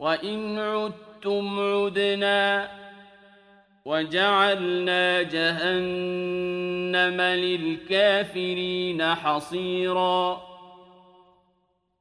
وإن عدتم عدنا وجعلنا جهنم للكافرين حصيراً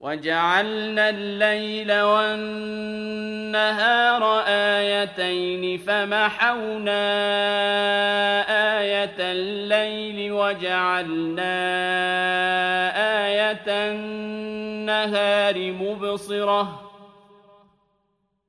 وجعلنا الليل والنهار آيتين فمحونا آية الليل وجعلنا آية النهار مبصرة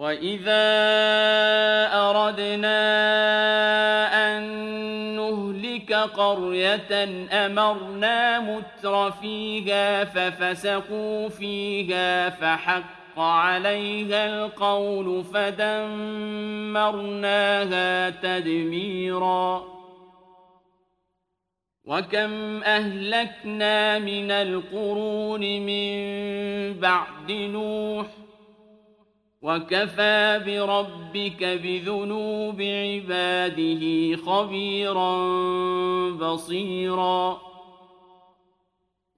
وإذا أردنا أن نهلك قرية أمرنا متر فيها ففسقوا فيها فحق عليها القول فدمرناها تدميرا وكم أهلكنا من القرون من بعد نوح وكفى بربك بذنوب عباده خبيرا بصيرا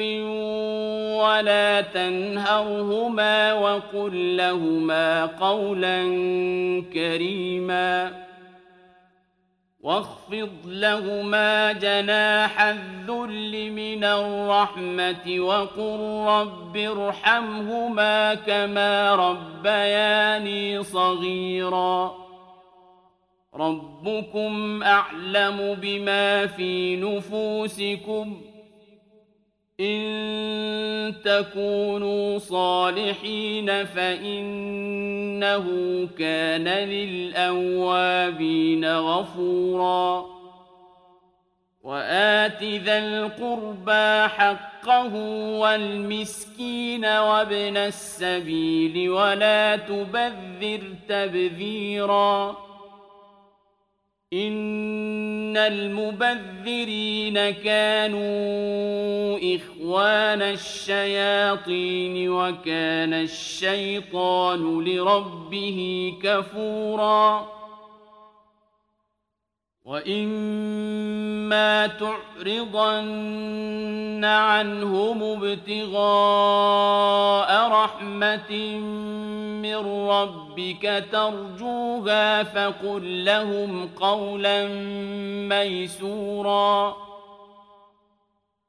ولا تنهرهما وقل لهما قولا كريما واخفض لهما جناح الذل من الرحمة وقل رب ارحمهما كما ربياني صغيرا ربكم أعلم بما في نفوسكم ۖ إن تكونوا صالحين فإنه كان للأوابين غفورا وآت ذا القربى حقه والمسكين وابن السبيل ولا تبذر تبذيراً إن المبذرين كانوا إخوان الشياطين وكان الشيطان لربه كفوراً وإما تعرضن عنهم ابتغاء رحمة من ربك ترجوها فقل لهم قولا ميسورا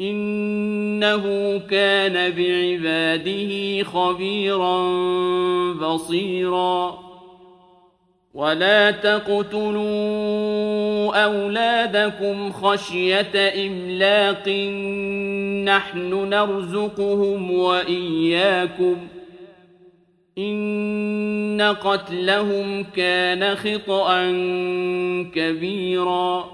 إنه كان بعباده خبيرا بصيرا. ولا تقتلوا أولادكم خشية إملاق نحن نرزقهم وإياكم إن قتلهم كان خطأ كبيراً.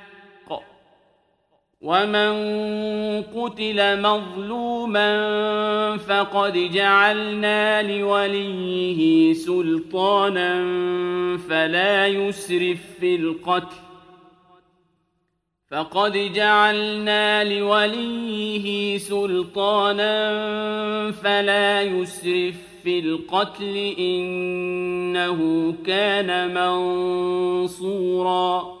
ومن قتل مظلوما فقد جعلنا لوليه سلطانا فلا يسرف في القتل فقد جعلنا لوليه سلطانا فلا يسرف في القتل إنه كان منصوراً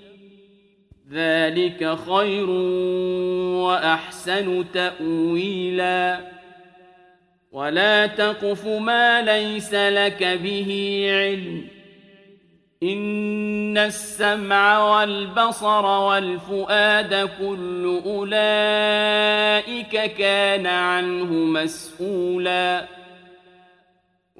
ذلك خير وأحسن تأويلا ولا تقف ما ليس لك به علم إن السمع والبصر والفؤاد كل أولئك كان عنه مسؤولا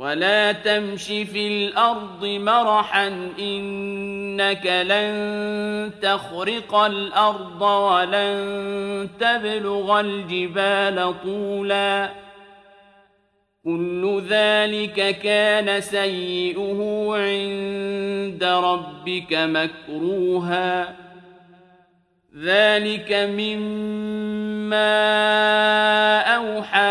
ولا تمش في الأرض مرحا إنك لن تخرق الأرض ولن تبلغ الجبال طولا كل ذلك كان سيئه عند ربك مكروها ذلك مما أوحى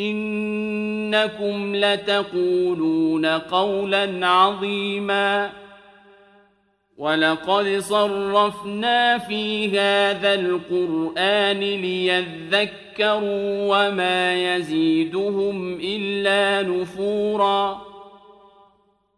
إنكم لتقولون قولا عظيما ولقد صرفنا في هذا القرآن ليذكروا وما يزيدهم إلا نفورا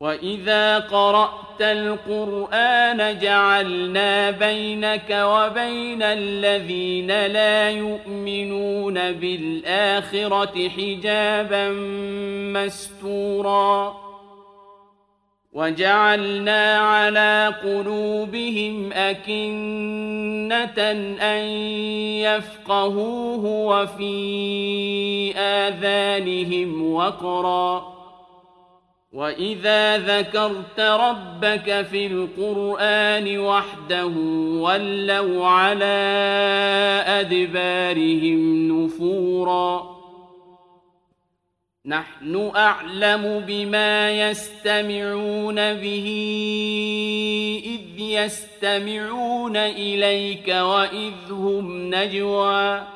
وإذا قرأت القرآن جعلنا بينك وبين الذين لا يؤمنون بالآخرة حجابا مستورا وجعلنا على قلوبهم أكنة أن يفقهوه وفي آذانهم وقرا وإذا ذكرت ربك في القرآن وحده ولوا على أدبارهم نفوراً نحن أعلم بما يستمعون به إذ يستمعون إليك وإذ هم نجوى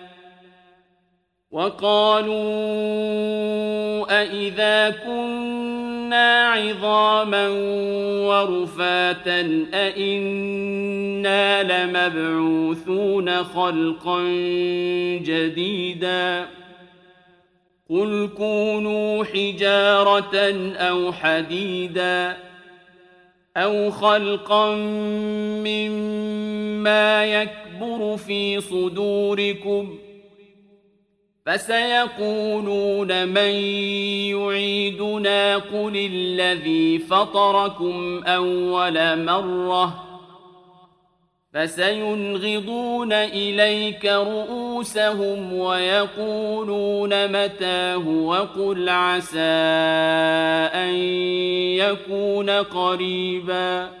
وقالوا أإذا كنا عظاما ورفاتا أإنا لمبعوثون خلقا جديدا قل كونوا حجارة أو حديدا أو خلقا مما يكبر في صدوركم فسيقولون من يعيدنا قل الذي فطركم أول مرة فسينغضون إليك رؤوسهم ويقولون متاه وقل عسى أن يكون قريبا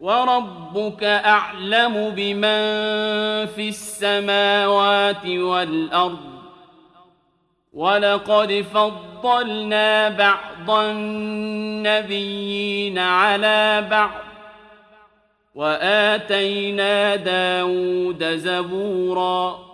وربك أعلم بمن في السماوات والأرض ولقد فضلنا بعض النبيين على بعض وآتينا داود زبورا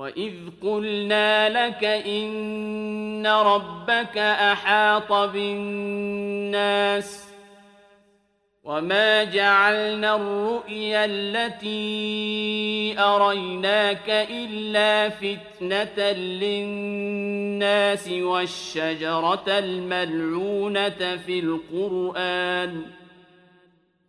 وإذ قلنا لك إن ربك أحاط بالناس وما جعلنا الرؤيا التي أريناك إلا فتنة للناس والشجرة الملعونة في القرآن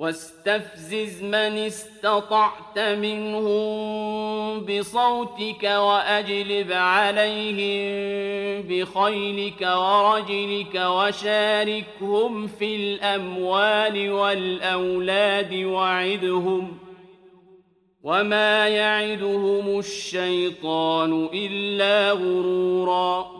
واستفزز من استطعت منهم بصوتك وأجلب عليهم بخيلك ورجلك وشاركهم في الأموال والأولاد وعدهم وما يعدهم الشيطان إلا غرورا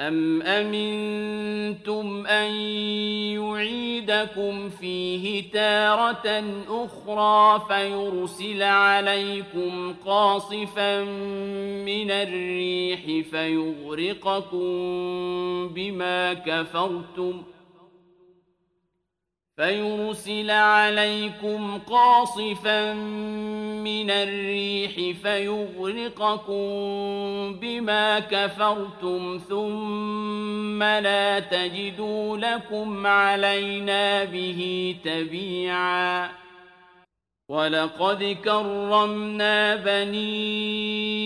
أم أمنتم أن يعيدكم فيه تارة أخرى فيرسل عليكم قاصفا من الريح فيغرقكم بما كفرتم ۖ فيرسل عليكم قاصفا من الريح فيغرقكم بما كفرتم ثم لا تجدوا لكم علينا به تبيعا. ولقد كرمنا بني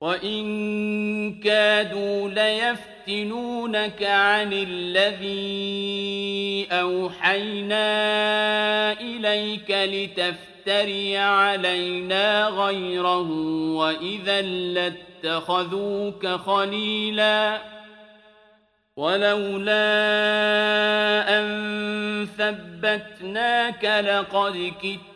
وإن كادوا ليفتنونك عن الذي أوحينا إليك لتفتري علينا غيره وإذا لاتخذوك خليلا ولولا أن ثبتناك لقد كدت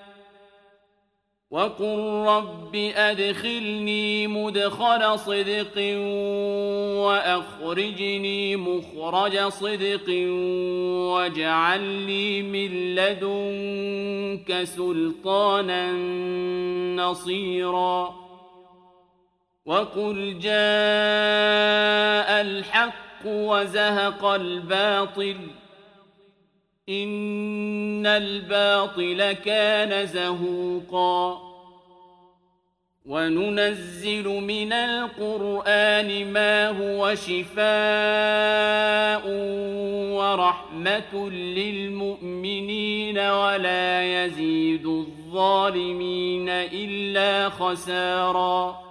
وقل رب أدخلني مدخل صدق وأخرجني مخرج صدق واجعل لي من لدنك سلطانا نصيرا وقل جاء الحق وزهق الباطل إن الباطل كان زهوقا. وننزل من القرآن ما هو شفاء ورحمة للمؤمنين ولا يزيد الظالمين إلا خساراً.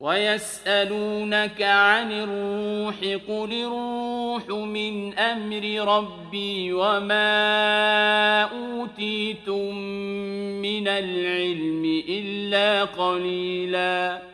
ويسألونك عن الروح قل الروح من أمر ربي وما أوتيتم من العلم إلا قليلا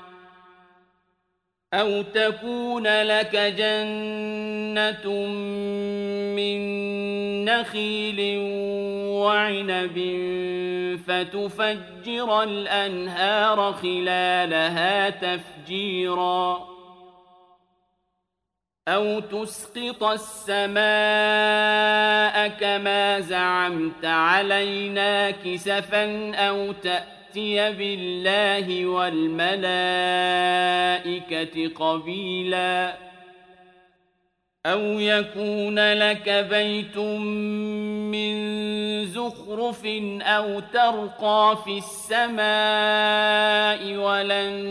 أو تكون لك جنة من نخيل وعنب فتفجر الأنهار خلالها تفجيرا أو تسقط السماء كما زعمت علينا كسفا أو تأتي بالله والملائكة قبيلاً. أو يكون لك بيت من زخرف أو ترقى في السماء ولن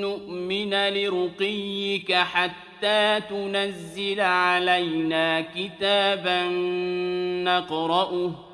نؤمن لرقيك حتى تنزل علينا كتابا نقرأه.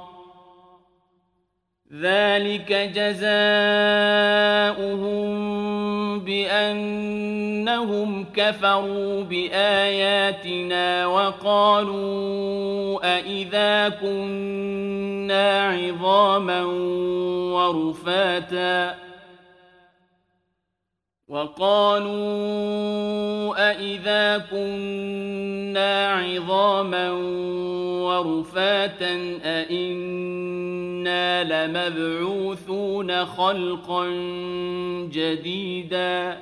ذلك جزاؤهم بأن أنهم كفروا بآياتنا وقالوا أإذا كنا عظاما ورفاتا وقالوا أإذا كنا عظاما ورفاتا أإنا لمبعوثون خلقا جديدا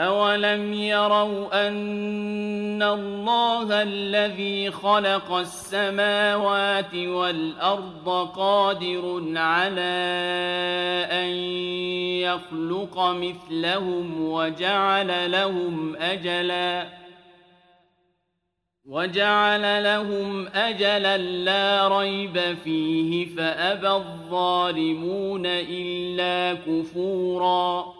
أولم يروا أن الله الذي خلق السماوات والأرض قادر على أن يخلق مثلهم وجعل لهم أجلا وجعل لهم أجلا لا ريب فيه فأبى الظالمون إلا كفوراً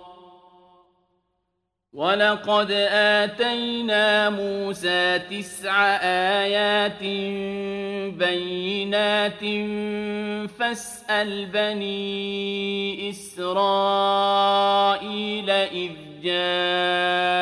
ولقد آتينا موسى تسع آيات بينات فاسأل بني إسرائيل إذ جاءهم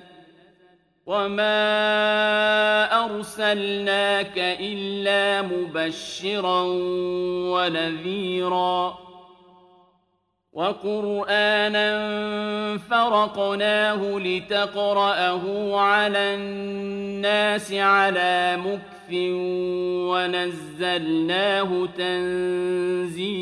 وما أرسلناك إلا مبشرا ونذيرا وقرآنا فرقناه لتقرأه على الناس على مكث ونزلناه تنزيلاً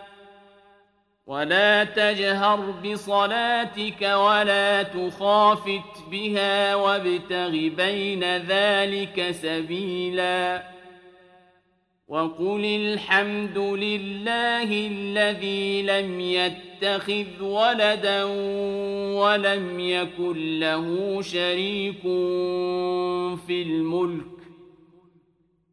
ولا تجهر بصلاتك ولا تخافت بها وابتغ بين ذلك سبيلاً وقل الحمد لله الذي لم يتخذ ولدا ولم يكن له شريك في الملك